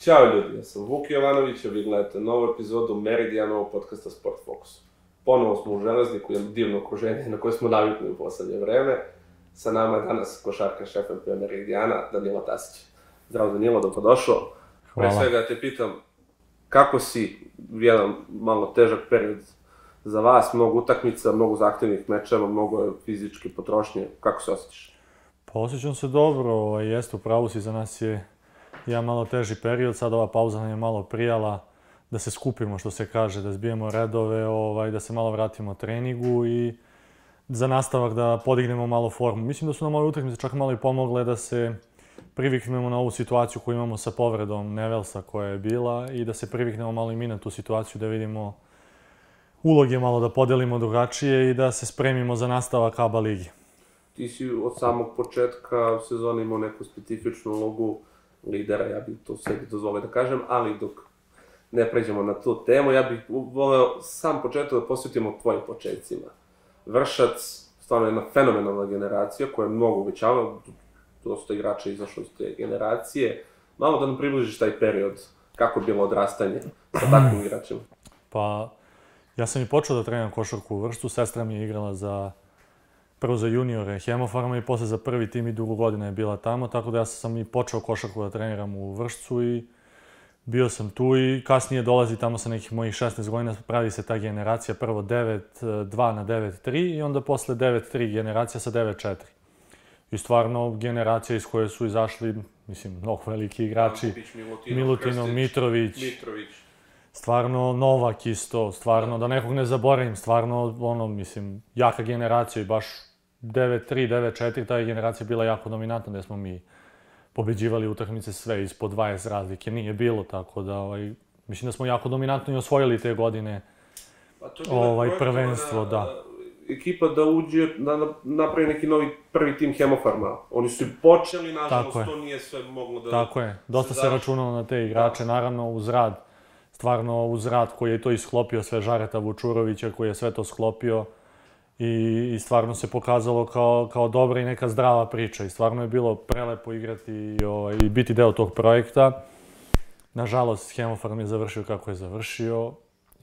Ćao ljudi, ja sam Vuk Jovanović, a vi gledate novu epizodu Meridijanovog podcasta Sport Focus. Ponovo smo u Železniku, jedno divno okruženje na koje smo navikli u poslednje vreme. Sa nama je danas košarka šef MP Meridijana, Danilo Tasić. Zdravo Danilo, dobrodošao. Hvala. Pre svega te pitam, kako si jedan malo težak period za vas, mnogo utakmica, mnogo zahtevnih mečeva, mnogo fizičke potrošnje, kako se osjećaš? Pa osjećam se dobro, ovaj, jeste, u pravu si, za nas je jedan malo teži period, sad ova pauza nam je malo prijala da se skupimo, što se kaže, da zbijemo redove, ovaj, da se malo vratimo treningu i za nastavak da podignemo malo formu. Mislim da su nam ove utakmice čak malo i pomogle da se priviknemo na ovu situaciju koju imamo sa povredom Nevelsa koja je bila i da se priviknemo malo i mi na tu situaciju, da vidimo uloge malo da podelimo drugačije i da se spremimo za nastavak ABA ligi. Ti si od samog početka sezone imao neku specifičnu ulogu lidera, ja bih to sebi dozvolio da kažem, ali dok ne pređemo na tu temu, ja bih voleo sam početak da posvetimo tvojim početcima. Vršac, stvarno jedna fenomenalna generacija koja je mnogo uvećavala, dosta igrača izašlo iz te generacije. Malo da nam približiš taj period, kako je bilo odrastanje sa takvim igračima. Pa, ja sam i počeo da treniram košarku u Vrštu, sestra mi je igrala za prvo za juniore Hemofarma i posle za prvi tim i dugo godina je bila tamo, tako da ja sam i počeo košarku da treniram u Vršcu i bio sam tu i kasnije dolazi tamo sa nekih mojih 16 godina, pravi se ta generacija, prvo 9-2 na 9-3 i onda posle 9-3 generacija sa 9-4. I stvarno generacija iz koje su izašli, mislim, mnogo veliki igrači. Milutinov, Milutinov, Krstić, Mitrović, Mitrović. stvarno Novak isto, stvarno, da nekog ne zaboravim, stvarno, ono, mislim, jaka generacija i baš 9-3, 9-4, ta je generacija bila jako dominantna, gde smo mi pobeđivali utakmice sve ispod 20 razlike, nije bilo, tako da, ovaj, mislim da smo jako dominantno i osvojili te godine. Pa to je Ovaj, prvenstvo, da. Ekipa da uđe, da na- napravi neki novi prvi tim Hemofarma. Oni su počeli, nažalost, to nije sve moglo da... Tako je, dosta se završi. računalo na te igrače, naravno uz rad, stvarno uz rad koji je to isklopio, sve Žareta Vučurovića koji je sve to sklopio i, i stvarno se pokazalo kao, kao dobra i neka zdrava priča i stvarno je bilo prelepo igrati i, ovaj, i biti deo tog projekta. Nažalost, Hemofarm je završio kako je završio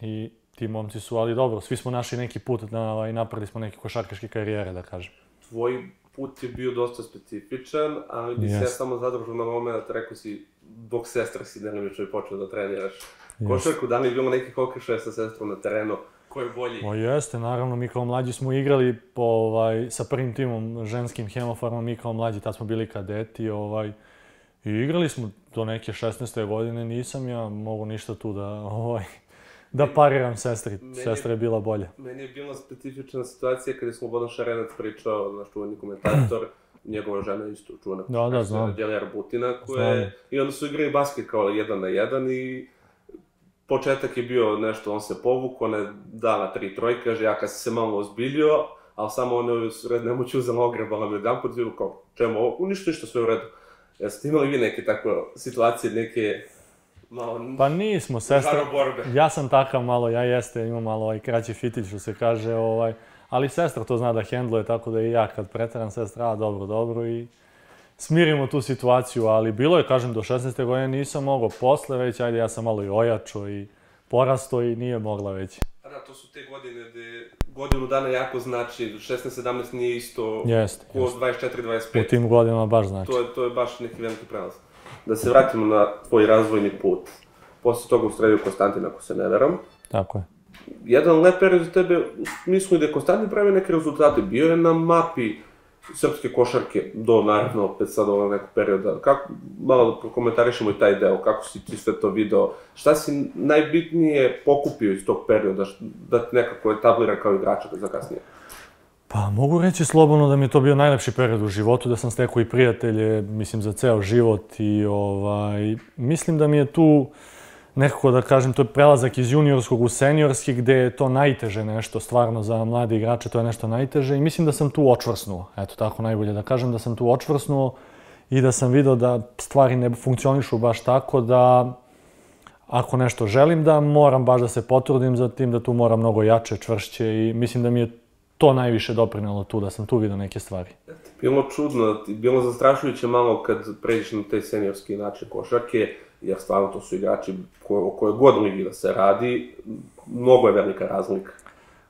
i ti momci su, ali dobro, svi smo našli neki put na, ovaj, napravili smo neke košarkaške karijere, da kažem. Tvoj put je bio dosta specifičan, ali bi se ja samo zadržao na moment, rekao si, dok sestra si delimično i počeo da treniraš Jeste. košarku, da li je bilo nekih okršaja sa sestrom na terenu, ko je bolji? O jeste, naravno, mi kao mlađi smo igrali po, ovaj, sa prvim timom ženskim hemofarmom, mi kao mlađi, tad smo bili kadeti, ovaj, i igrali smo do neke 16. godine, nisam ja mogu ništa tu da, ovaj, da pariram sestri, Meni- sestra je bila bolja. Meni je bila specifična situacija kada je Slobodan Šarenac pričao, naš čuveni komentator, njegova žena je isto čuvena Da, da, znam. Djelija Butina, koja je, i onda su igrali basket kao jedan na jedan i početak je bio nešto, on se povukao, ona je dala tri trojke, kaže, ja kad sam se malo ozbiljio, ali samo je u sred nemoći uzela ogrebala me jedan put, i kao, čemu ovo, ništa, ništa, sve u redu. Jeste imali vi neke takve situacije, neke, malo, Pa nismo, sestra, ja sam takav malo, ja jeste, imam malo ovaj kraći fitić, što se kaže, ovaj, ali sestra to zna da hendluje, tako da i ja kad preteram sestra, a dobro, dobro i smirimo tu situaciju, ali bilo je, kažem, do 16. godine nisam mogao, posle već, ajde, ja sam malo i ojačo i porasto i nije mogla već. Da, to su te godine gde godinu dana jako znači, 16-17 nije isto Jeste, ko jeste. 24-25. U tim godinama baš znači. To je, to je baš neki veliki prelaz. Da se vratimo na tvoj razvojni put. Posle toga ustredio Konstantin, ako se ne veram. Tako je. Jedan lep period za tebe, u smislu i da je Konstantin pravio neke rezultate. Bio je na mapi srpske košarke do, naravno, opet sad ovog nekog perioda. Kako, malo da prokomentarišemo i taj deo, kako si ti sve to video, šta si najbitnije pokupio iz tog perioda, da te nekako etablira kao igrača za kasnije? Pa mogu reći slobodno da mi je to bio najlepši period u životu, da sam stekao i prijatelje, mislim, za ceo život i ovaj, mislim da mi je tu nekako da kažem, to je prelazak iz juniorskog u seniorski gde je to najteže nešto, stvarno za mlade igrače to je nešto najteže i mislim da sam tu očvrsnuo, eto tako najbolje da kažem, da sam tu očvrsnuo i da sam video da stvari ne funkcionišu baš tako da ako nešto želim da moram baš da se potrudim za tim, da tu moram mnogo jače, čvršće i mislim da mi je to najviše doprinelo tu, da sam tu vidio neke stvari. Bilo čudno, bilo zastrašujuće malo kad pređeš na taj seniorski način košarke, jer stvarno to su igrači ko, o kojoj god ligi da se radi, mnogo je velika razlika.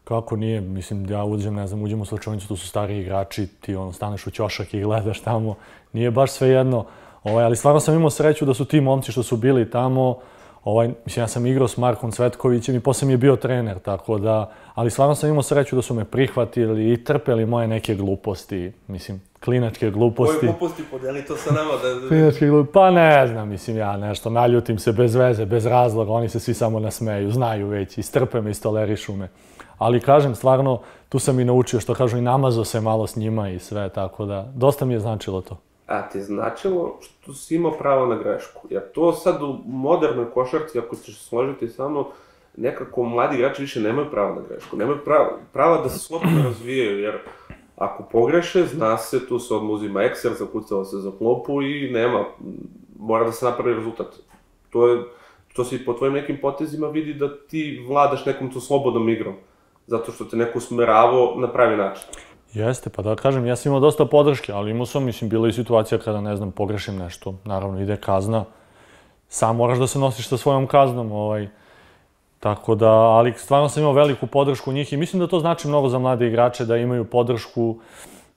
Kako nije, mislim, ja uđem, ne znam, uđem u slučajnicu, tu su stari igrači, ti ono, staneš u ćošak i gledaš tamo, nije baš sve jedno, ovaj, ali stvarno sam imao sreću da su ti momci što su bili tamo, ovaj, mislim, ja sam igrao s Markom Cvetkovićem i posle mi je bio trener, tako da, ali stvarno sam imao sreću da su me prihvatili i trpeli moje neke gluposti, mislim, klinačke gluposti. Koje gluposti podeli to sa nama da... Klinačke gluposti, pa ne znam, mislim, ja nešto, naljutim se bez veze, bez razloga, oni se svi samo nasmeju, znaju već, istrpe me, istolerišu me. Ali kažem, stvarno, tu sam i naučio, što kažu, i namazo se malo s njima i sve, tako da, dosta mi je značilo to. A ti značilo što si imao pravo na grešku. Jer to sad u modernoj košarci, ako ćeš složiti sa mnom, nekako mladi igrači više nemaju pravo na grešku. Nemaju prava, prava da se slobodno razvijaju, jer ako pogreše, zna se, tu se odmah uzima ekser, zakucava se za klopu i nema, mora da se napravi rezultat. To je, to se po tvojim nekim potezima vidi da ti vladaš nekom tu slobodnom igrom, zato što te neko usmeravao na pravi način. Jeste, pa da kažem, ja sam imao dosta podrške, ali imao sam, mislim, bila i situacija kada, ne znam, pogrešim nešto, naravno ide kazna, sam moraš da se nosiš sa svojom kaznom, ovaj, tako da, ali stvarno sam imao veliku podršku njih i mislim da to znači mnogo za mlade igrače da imaju podršku.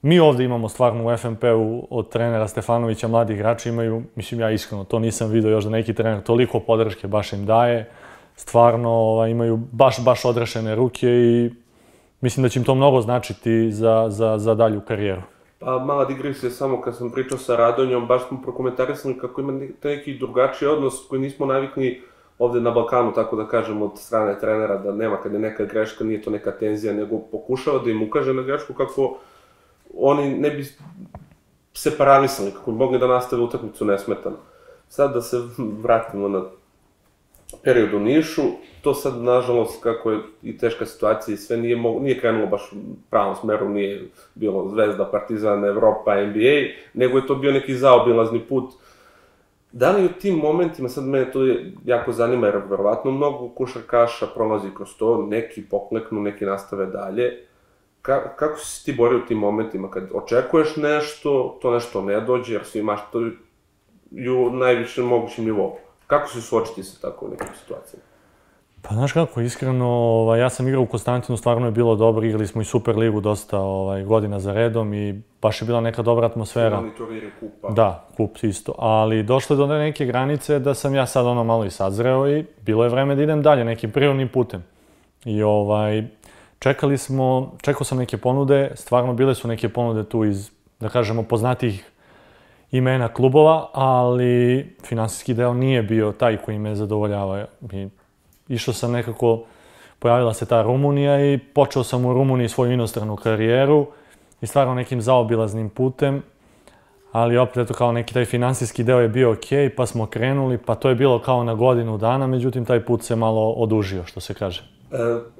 Mi ovde imamo stvarno u FNP-u od trenera Stefanovića mladi igrači imaju, mislim ja iskreno, to nisam video još da neki trener toliko podrške baš im daje, stvarno ovaj, imaju baš, baš odrešene ruke i mislim da će im to mnogo značiti za, za, za dalju karijeru. Pa mala digresija samo kad sam pričao sa Radonjom, baš smo prokomentarisali kako ima neki drugačiji odnos koji nismo navikli ovde na Balkanu, tako da kažem, od strane trenera, da nema kad je neka greška, nije to neka tenzija, nego pokušava da im ukaže na grešku kako oni ne bi se paralisali, kako bi mogli da nastave utakmicu nesmetano. Sad da se vratimo na period u Nišu, to sad, nažalost, kako je i teška situacija i sve, nije, mogu, nije krenulo baš pravom smeru, nije bilo Zvezda, Partizan, Evropa, NBA, nego je to bio neki zaobilazni put. Da li u tim momentima, sad mene to je jako zanima, jer verovatno mnogo košarkaša prolazi kroz to, neki pokleknu, neki nastave dalje, Ka, kako si ti borio u tim momentima kad očekuješ nešto, to nešto ne dođe, jer svi imaš to u najvišem mogućem nivou? Kako se suočiti sa tako nekim situacijama? Pa znaš kako, iskreno, ovaj, ja sam igrao u Konstantinu, stvarno je bilo dobro, igrali smo i Super ligu dosta ovaj, godina za redom i baš je bila neka dobra atmosfera. Imali turnire kupa. Da, kup isto, ali došlo je do neke granice da sam ja sad ono malo i sazreo i bilo je vreme da idem dalje nekim prirodnim putem. I ovaj, čekali smo, čekao sam neke ponude, stvarno bile su neke ponude tu iz, da kažemo, poznatih imena klubova, ali finansijski deo nije bio taj koji me zadovoljava. I išao sam nekako, pojavila se ta Rumunija i počeo sam u Rumuniji svoju inostranu karijeru i stvarno nekim zaobilaznim putem, ali opet eto kao neki taj finansijski deo je bio ok, pa smo krenuli, pa to je bilo kao na godinu dana, međutim taj put se malo odužio, što se kaže. E,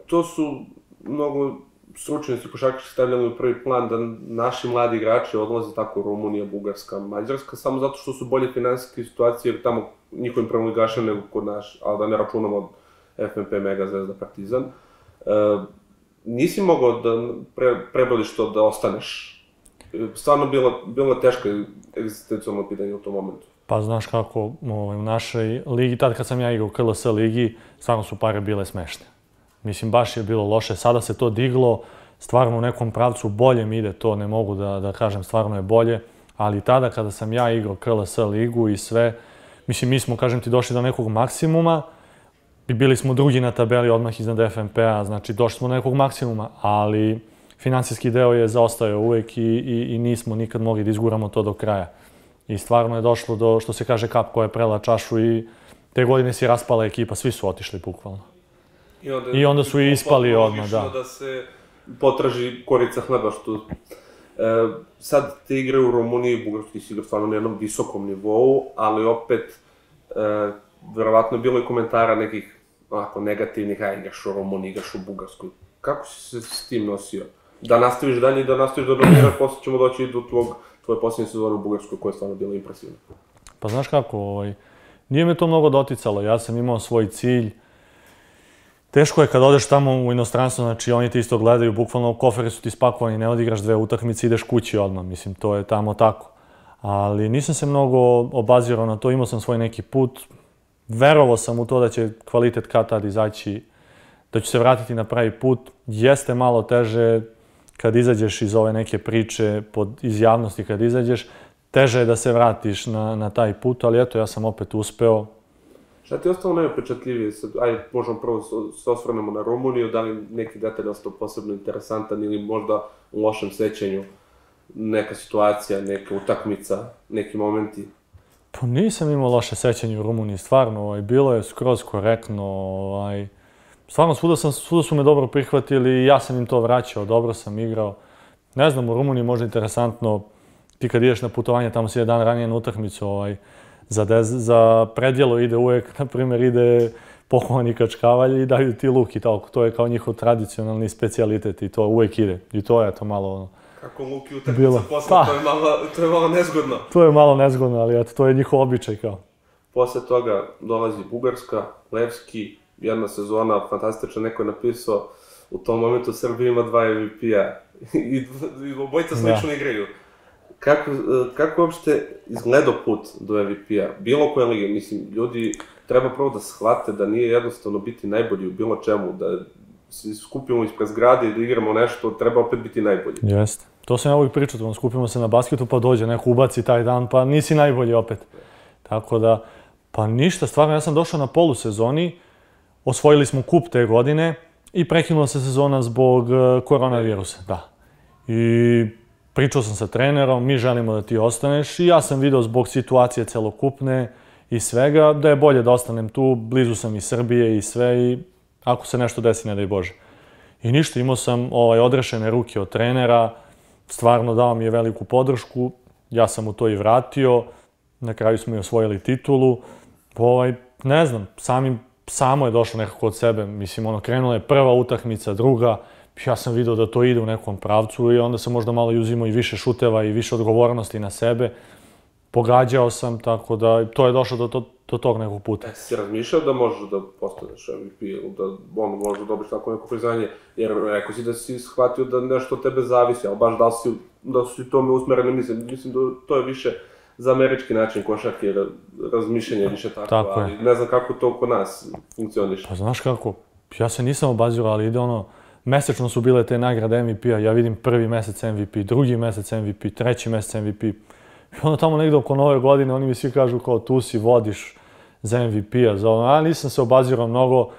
to su mnogo stručnjaci košarkaši stavljali u prvi plan da naši mladi igrači odlaze tako Rumunija, Bugarska, Mađarska, samo zato što su bolje finansijske situacije, jer tamo njihovim prvoligaša nego kod naš, ali da ne računamo FNP, Mega, Zvezda, Partizan. E, nisi mogao da pre, prebrodiš to da ostaneš. Stvarno bilo, bilo teško egzistencijalno pitanje u tom momentu. Pa znaš kako, ovaj, u našoj ligi, tad kad sam ja igrao u KLS ligi, stvarno su pare bile smešne. Mislim, baš je bilo loše. Sada se to diglo, stvarno u nekom pravcu bolje mi ide to, ne mogu da, da kažem, stvarno je bolje. Ali tada kada sam ja igrao KLS ligu i sve, mislim, mi smo, kažem ti, došli do nekog maksimuma, i bili smo drugi na tabeli odmah iznad FNP-a, znači došli smo do nekog maksimuma, ali finansijski deo je zaostao uvek i, i, i nismo nikad mogli da izguramo to do kraja. I stvarno je došlo do, što se kaže, kap koja je prela čašu i te godine si raspala ekipa, svi su otišli bukvalno. I onda, I onda su i ispali odmah, da. da se potraži korica hleba, što... E, sad te igre u Rumuniji i Bugarski si igra stvarno na jednom visokom nivou, ali opet, e, verovatno bilo i komentara nekih onako negativnih, aj igraš u Rumuniji, igraš u Bugarskoj. Kako si se s tim nosio? Da nastaviš dalje i da nastaviš da dominiraš, posle ćemo doći do tvog, tvoje posljednje sezone u Bugarskoj, koja je stvarno bila impresivna. Pa znaš kako, ovaj, nije me to mnogo doticalo, ja sam imao svoj cilj, Teško je kad odeš tamo u inostranstvo, znači oni te isto gledaju, bukvalno kofere su ti spakovani, ne odigraš dve utakmice, ideš kući odmah, mislim, to je tamo tako. Ali nisam se mnogo obazirao na to, imao sam svoj neki put, verovao sam u to da će kvalitet kad tad izaći, da će se vratiti na pravi put. Jeste malo teže kad izađeš iz ove neke priče, pod, iz javnosti kad izađeš, teže je da se vratiš na, na taj put, ali eto, ja sam opet uspeo. Šta ti je ostalo najupečatljivije? Ajde, možemo prvo se osvrnemo na Rumuniju, da li neki detalj ostao posebno interesantan ili možda u lošem sećanju neka situacija, neka utakmica, neki momenti? Pa nisam imao loše sećanje u Rumuniji, stvarno, ovaj, bilo je skroz korektno, ovaj, stvarno svuda, sam, svuda su me dobro prihvatili i ja sam im to vraćao, dobro sam igrao. Ne znam, u Rumuniji možda interesantno, ti kad ideš na putovanje, tamo si jedan ranije na utakmicu, ovaj, za, dez, za predjelo ide uvek, na primjer, ide pohovani kačkavalj i daju ti luk i tako. To je kao njihov tradicionalni specialitet i to uvek ide. I to je to malo ono, Kako Luki utakmica posle, pa. to, je malo, to je malo nezgodno. To je malo nezgodno, ali eto, to je njihov običaj kao. Posle toga dolazi Bugarska, Levski, jedna sezona fantastična, neko je napisao u tom momentu Srbija ima dva MVP-a i, i obojica slično da. igraju. Kako, kako uopšte izgledao put do MVP-a? Bilo koje lige, mislim, ljudi treba prvo da shvate da nije jednostavno biti najbolji u bilo čemu, da se skupimo ispred zgrade i da igramo nešto, treba opet biti najbolji. Jeste. To sam ja uvijek pričao, on skupimo se na basketu pa dođe neko ubaci taj dan, pa nisi najbolji opet. Tako da, pa ništa, stvarno, ja sam došao na polusezoni, osvojili smo kup te godine i prekinula se sezona zbog e, koronavirusa, da. I pričao sam sa trenerom, mi želimo da ti ostaneš i ja sam video zbog situacije celokupne i svega da je bolje da ostanem tu, blizu sam i Srbije i sve i ako se nešto desi, ne daj Bože. I ništa, imao sam ovaj, odrešene ruke od trenera, stvarno dao mi je veliku podršku, ja sam mu to i vratio, na kraju smo i osvojili titulu. Ovaj, ne znam, samim, samo je došlo nekako od sebe, mislim, ono, krenula je prva utakmica, druga, ja sam video da to ide u nekom pravcu i onda sam možda malo uzimao i više šuteva i više odgovornosti na sebe. Pogađao sam, tako da to je došlo do, do, do tog nekog puta. E, si razmišljao da možeš da postaneš MVP ili da on može da dobiš tako neko priznanje, jer rekao si da si shvatio da nešto od tebe zavisi, ali baš da si, da si tome usmereni, mislim, mislim da to je više za američki način košarke, razmišljanje više tako, tako ali je. ne znam kako to kod nas funkcioniše. Pa znaš kako, ja se nisam obazirao, ali ide ono, mesečno su bile te nagrade MVP-a, ja vidim prvi mesec MVP, drugi mesec MVP, treći mesec MVP. I onda tamo negde oko nove godine oni mi svi kažu kao tu si, vodiš, za MVP-a, za ono, a nisam se obazirao mnogo,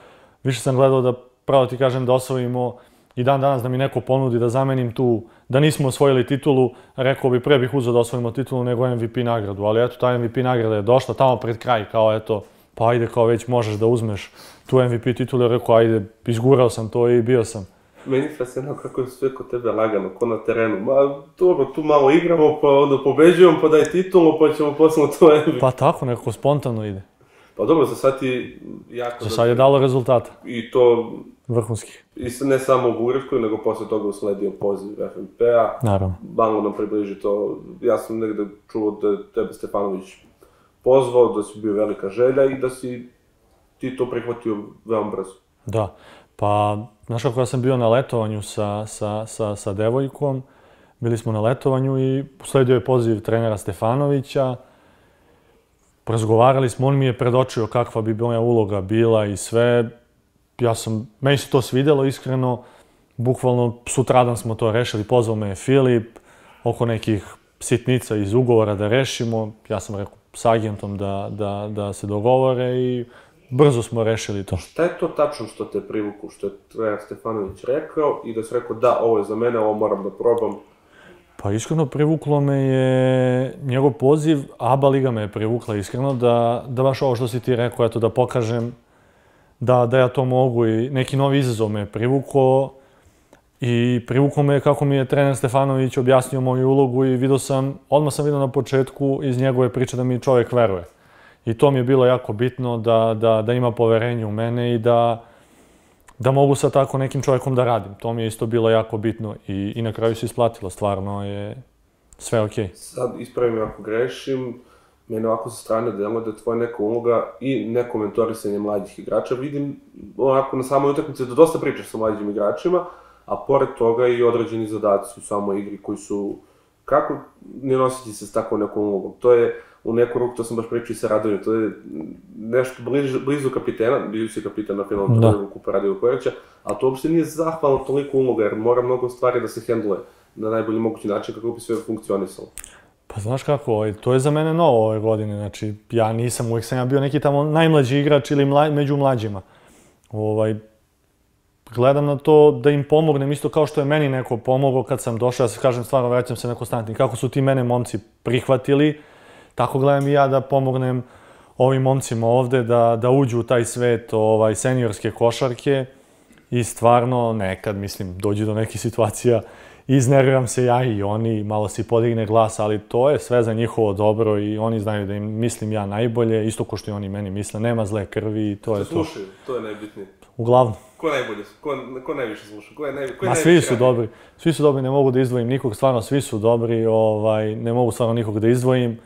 više sam gledao da, pravo ti kažem, da osvojimo i dan danas da mi neko ponudi da zamenim tu, da nismo osvojili titulu, rekao bi pre bih uzao da osvojimo titulu nego MVP nagradu, ali eto, ta MVP nagrada je došla tamo pred kraj, kao eto, pa ajde, kao već možeš da uzmeš tu MVP titulu, rekao ajde, izgurao sam to i bio sam. Meni fascinantno kako je sve kod tebe lagano, ko na terenu. Ma, dobro, tu malo igramo, pa onda pobeđujemo, pa daj titulu, pa ćemo posle to MVP. Pa tako, nekako spontano ide. Pa dobro, za sad ti jako... Za sad je dalo rezultata. I to... Vrhunskih. I ne samo u Bugarskoj, nego posle toga usledio poziv FNP-a. Naravno. Malo nam približi to. Ja sam negde čuo da tebe Stefanović pozvao, da si bio velika želja i da si ti to prihvatio veoma brzo. Da. Pa, znaš kako ja sam bio na letovanju sa, sa, sa, sa devojkom, bili smo na letovanju i usledio je poziv trenera Stefanovića, razgovarali smo, on mi je predočio kakva bi moja uloga bila i sve. Ja sam, meni se to svidelo iskreno, bukvalno sutradan smo to rešili, pozvao me je Filip, oko nekih sitnica iz ugovora da rešimo. Ja sam rekao s agentom da, da, da se dogovore i brzo smo rešili to. Šta je to tačno što te privuku, što je trener Stefanović rekao i da si rekao da, ovo je za mene, ovo moram da probam, Pa iskreno privuklo me je njegov poziv, ABA Liga me je privukla iskreno, da, da baš ovo što si ti rekao, eto da pokažem da, da ja to mogu i neki novi izazov me je privukao i privuklo me kako mi je trener Stefanović objasnio moju ulogu i vidio sam, odmah sam vidio na početku iz njegove priče da mi čovjek veruje. I to mi je bilo jako bitno da, da, da ima poverenje u mene i da, da mogu sa tako nekim čovjekom da radim. To mi je isto bilo jako bitno i, i na kraju se isplatilo, stvarno je sve okej. Okay. Sad ispravim ako grešim, mene ovako sa strane deluje da je tvoja neka uloga i neko mentorisanje mlađih igrača. Vidim onako na samoj utakmici da dosta pričaš sa mlađim igračima, a pored toga i određeni zadaci u samoj igri koji su... Kako ne nositi se s takvom nekom ulogom? To je u neku ruku, to sam baš pričao i sa Radovim, to je nešto blizu, blizu kapitena, bio si kapitan na finalnom Da. turniru Kupa Radio Kojevića, ali to uopšte nije zahvalno toliko uloga, jer mora mnogo stvari da se hendluje na najbolji mogući način kako bi sve funkcionisalo. Pa znaš kako, ovaj, to je za mene novo ove godine, znači ja nisam, uvijek sam ja bio neki tamo najmlađi igrač ili mla, među mlađima. Ovaj, gledam na to da im pomognem isto kao što je meni neko pomogao kad sam došao, ja se kažem stvarno vraćam se na Konstantin, kako su ti mene momci prihvatili, tako gledam i ja da pomognem ovim momcima ovde da, da uđu u taj svet ovaj, seniorske košarke i stvarno nekad, mislim, dođe do nekih situacija, iznerviram se ja i oni, malo se podigne glas, ali to je sve za njihovo dobro i oni znaju da im mislim ja najbolje, isto ko što i oni meni misle, nema zle krvi i to je to. Slušaju, to je najbitnije. Uglavnom. Ko najbolje, ko, ko najviše sluša, ko je, naj, ko je Ma svi su radio? dobri, svi su dobri, ne mogu da izdvojim nikog, stvarno svi su dobri, ovaj, ne mogu stvarno nikog da izdvojim.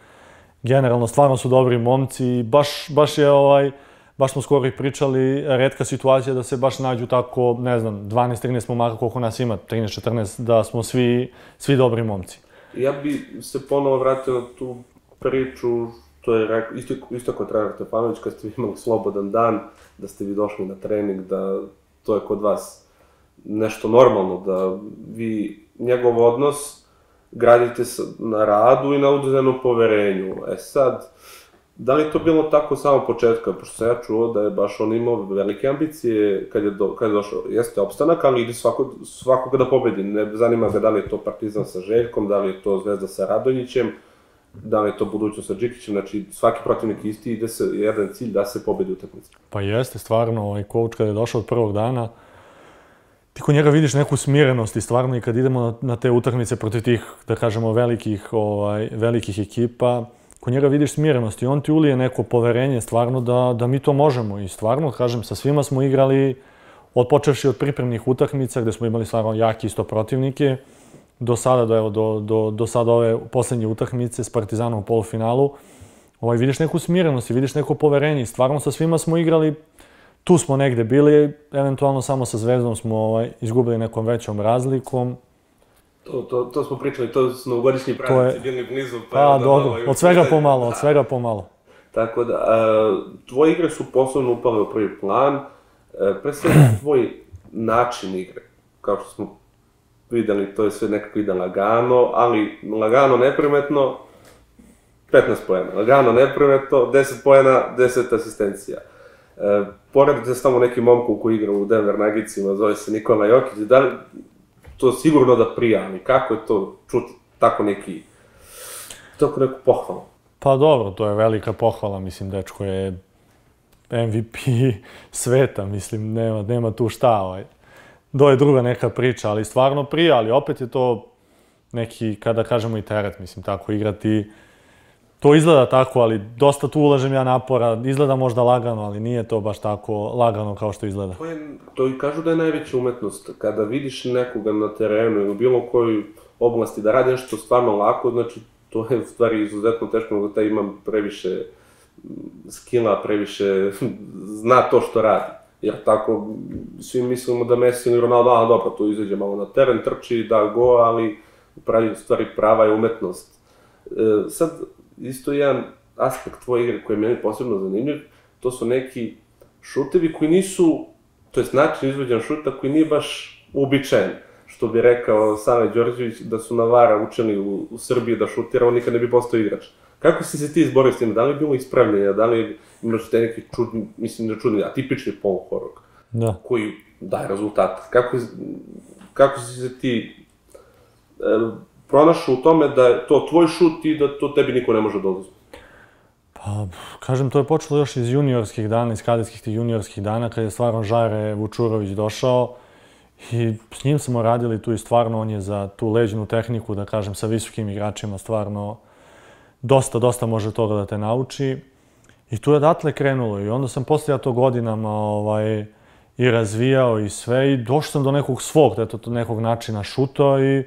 Generalno stvarno su dobri momci i baš, baš je ovaj, baš smo skoro i pričali, redka situacija da se baš nađu tako, ne znam, 12-13 momaka koliko nas ima, 13-14, da smo svi, svi dobri momci. Ja bi se ponovo vratio na tu priču, to je rekao, isto, isto kao trener Stefanović, kad ste imali slobodan dan, da ste vi došli na trening, da to je kod vas nešto normalno, da vi njegov odnos gradite na radu i na udazenom poverenju. E sad, da li to bilo tako samo početka, pošto sam ja čuo da je baš on imao velike ambicije kad je, do, kad je došao, jeste opstanak, ali ide svako, svakoga da pobedi, ne zanima ga da li je to Partizan sa Željkom, da li je to Zvezda sa Radonjićem, da li je to budućnost sa Džikićem, znači svaki protivnik isti, ide se jedan cilj da se pobedi utakmica. Pa jeste, stvarno, ovaj coach kada je došao od prvog dana, ti kod njega vidiš neku smirenost i stvarno i kad idemo na, te utakmice protiv tih, da kažemo, velikih, ovaj, velikih ekipa, kod njega vidiš smirenost i on ti ulije neko poverenje stvarno da, da mi to možemo. I stvarno, kažem, sa svima smo igrali, od počevši od pripremnih utakmica gde smo imali stvarno jaki isto protivnike, do sada, do, evo, do, do, do sada ove poslednje utakmice s Partizanom u polufinalu, ovaj, vidiš neku smirenost i vidiš neko poverenje i stvarno sa svima smo igrali, tu smo negde bili, eventualno samo sa Zvezdom smo ovaj, izgubili nekom većom razlikom. To, to, to smo pričali, to su novogodišnji je- praznici bili blizu, pa, Pa dobro, i od svega pomalo, od Da. svega pomalo. Tako da, a, tvoje igre su poslovno upale u prvi plan, e, pre svega tvoj način igre, kao što smo videli, to je sve nekako ide lagano, ali lagano neprimetno, 15 poena, lagano neprimetno, 10 poena, 10 asistencija. E, pored da tamo neki momku koji igra u Denver Nuggetsima, zove se Nikola Jokić, da li to sigurno da prija, ali kako je to čuti tako neki, tako neku pohvalu? Pa dobro, to je velika pohvala, mislim, dečko je MVP sveta, mislim, nema, nema tu šta, ovaj. Do je druga neka priča, ali stvarno prija, ali opet je to neki, kada kažemo i teret, mislim, tako igrati. To izgleda tako, ali dosta tu ulažem ja napora, izgleda možda lagano, ali nije to baš tako lagano kao što izgleda. To, je, to i kažu da je najveća umetnost. Kada vidiš nekoga na terenu ili u bilo kojoj oblasti da radi nešto stvarno lako, znači to je u stvari izuzetno teško, nego taj ima previše skila, previše zna to što radi. Jer tako, svi mislimo da Messi ili Ronaldo, a dobro, to izađe malo na teren, trči, da go, ali u stvari prava je umetnost. E, sad, isto jedan aspekt tvoje igre koji je meni posebno zanimljiv, to su neki šutevi koji nisu, to jest način izvođen šuta koji nije baš uobičajen. Što bi rekao Save Đorđević, da su Navara učili u, u Srbiji da šutira, on nikad ne bi postao igrač. Kako si se ti izborio s tim? Da li je bilo ispravljenja? Da li imaš te neki čudni, mislim ne čudni, atipični pol horog Da. koji daje rezultat? Kako, kako si se ti e, pronašao u tome da je to tvoj šut i da to tebi niko ne može da oduzme? Pa, kažem, to je počelo još iz juniorskih dana, iz kadetskih tih juniorskih dana, kad je stvarno Žare Vučurović došao i s njim smo radili tu i stvarno on je za tu leđnu tehniku, da kažem, sa visokim igračima stvarno dosta, dosta može toga da te nauči. I tu je odatle krenulo i onda sam posle ja to godinama ovaj, i razvijao i sve i došao sam do nekog svog, eto, nekog načina šuta i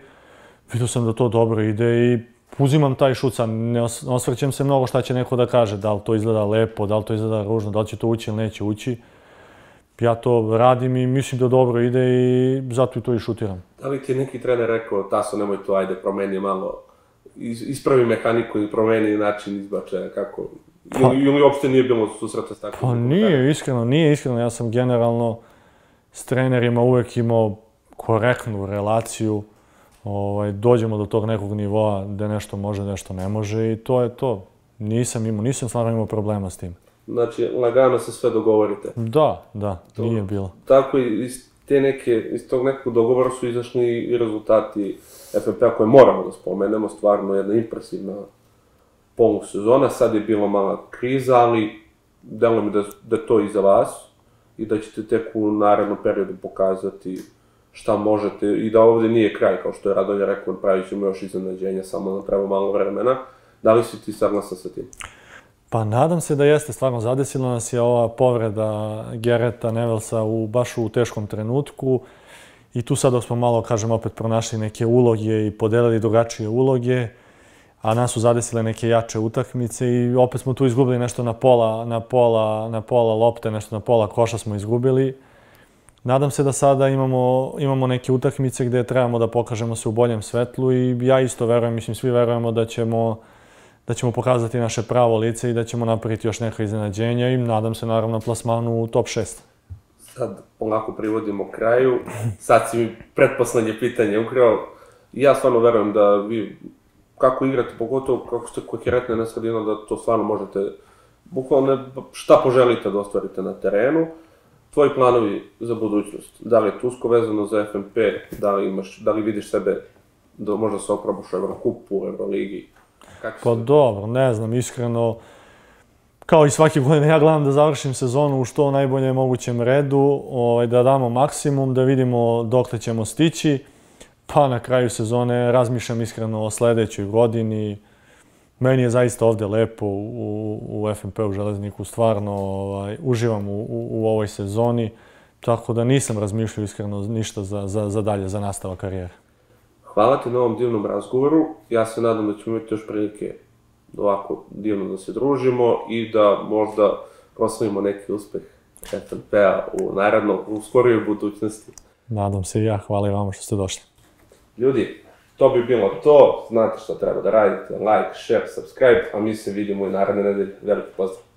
vidio sam da to dobro ide i uzimam taj šut sad, ne os- ne osvrćem se mnogo šta će neko da kaže, da li to izgleda lepo, da li to izgleda ružno, da li će to ući ili neće ući. Ja to radim i mislim da dobro ide i zato i to i šutiram. Da li ti je neki trener rekao, Taso, nemoj to, ajde, promeni malo, ispravi mehaniku i promeni način izbačaja, kako... Ili, ili uopšte nije bilo susreta s takvim? Pa nije, iskreno, nije iskreno. Ja sam generalno s trenerima uvek imao korektnu relaciju. Ovaj, dođemo do tog nekog nivoa gde nešto može, nešto ne može i to je to. Nisam imao, nisam stvarno imao problema s tim. Znači, lagano se sve dogovorite. Da, da, to, nije bilo. Tako i iz te neke, iz tog nekog dogovora su izašli i rezultati FNP-a koje moramo da spomenemo, stvarno jedna impresivna polusezona, sad je bila mala kriza, ali delo mi da, da to i za vas i da ćete tek u narednom periodu pokazati šta možete i da ovde nije kraj, kao što je Radonja rekao, pravit ćemo još iznenađenja, samo nam treba malo vremena. Da li si ti saglasan sa tim? Pa nadam se da jeste, stvarno zadesila nas je ova povreda Gereta Nevelsa u, baš u teškom trenutku i tu sad smo malo, kažem, opet pronašli neke uloge i podelili drugačije uloge, a nas su zadesile neke jače utakmice i opet smo tu izgubili nešto na pola, na pola, na pola lopte, nešto na pola koša smo izgubili. Nadam se da sada imamo, imamo neke utakmice gde trebamo da pokažemo se u boljem svetlu i ja isto verujem, mislim svi verujemo da ćemo da ćemo pokazati naše pravo lice i da ćemo napraviti još neka iznenađenja i nadam se naravno plasmanu u top 6. Sad polako privodimo kraju. Sad si mi pretposlednje pitanje ukrao. Ja stvarno verujem da vi kako igrate, pogotovo kako ste koherentne na sredinu, da to stvarno možete, bukvalno šta poželite da ostvarite na terenu. Tvoji planovi za budućnost, da li je Tusko vezano za FNP, da li, imaš, da li vidiš sebe da možda se oprobaš u Evrokupu, u Euroligi? Kako pa se... dobro, ne znam, iskreno, kao i svake godine, ja gledam da završim sezonu u što najbolje mogućem redu, ovaj, da damo maksimum, da vidimo dokle ćemo stići. Pa na kraju sezone razmišljam iskreno o sledećoj godini. Meni je zaista ovde lepo u, u FNP u Železniku, stvarno ovaj, uživam u, u, u ovoj sezoni, tako da nisam razmišljao iskreno ništa za, za, za dalje, za nastava karijere. Hvala ti na ovom divnom razgovoru. Ja se nadam da ćemo imati još prilike ovako divno da se družimo i da možda proslavimo neki uspeh FNP-a u naravno u skorijoj budućnosti. Nadam se i ja. Hvala i vama što ste došli. Ljudi, to bi bilo to. Znate šta treba da radite. Like, share, subscribe, a mi se vidimo i naredne nedelje. Veliki pozdrav!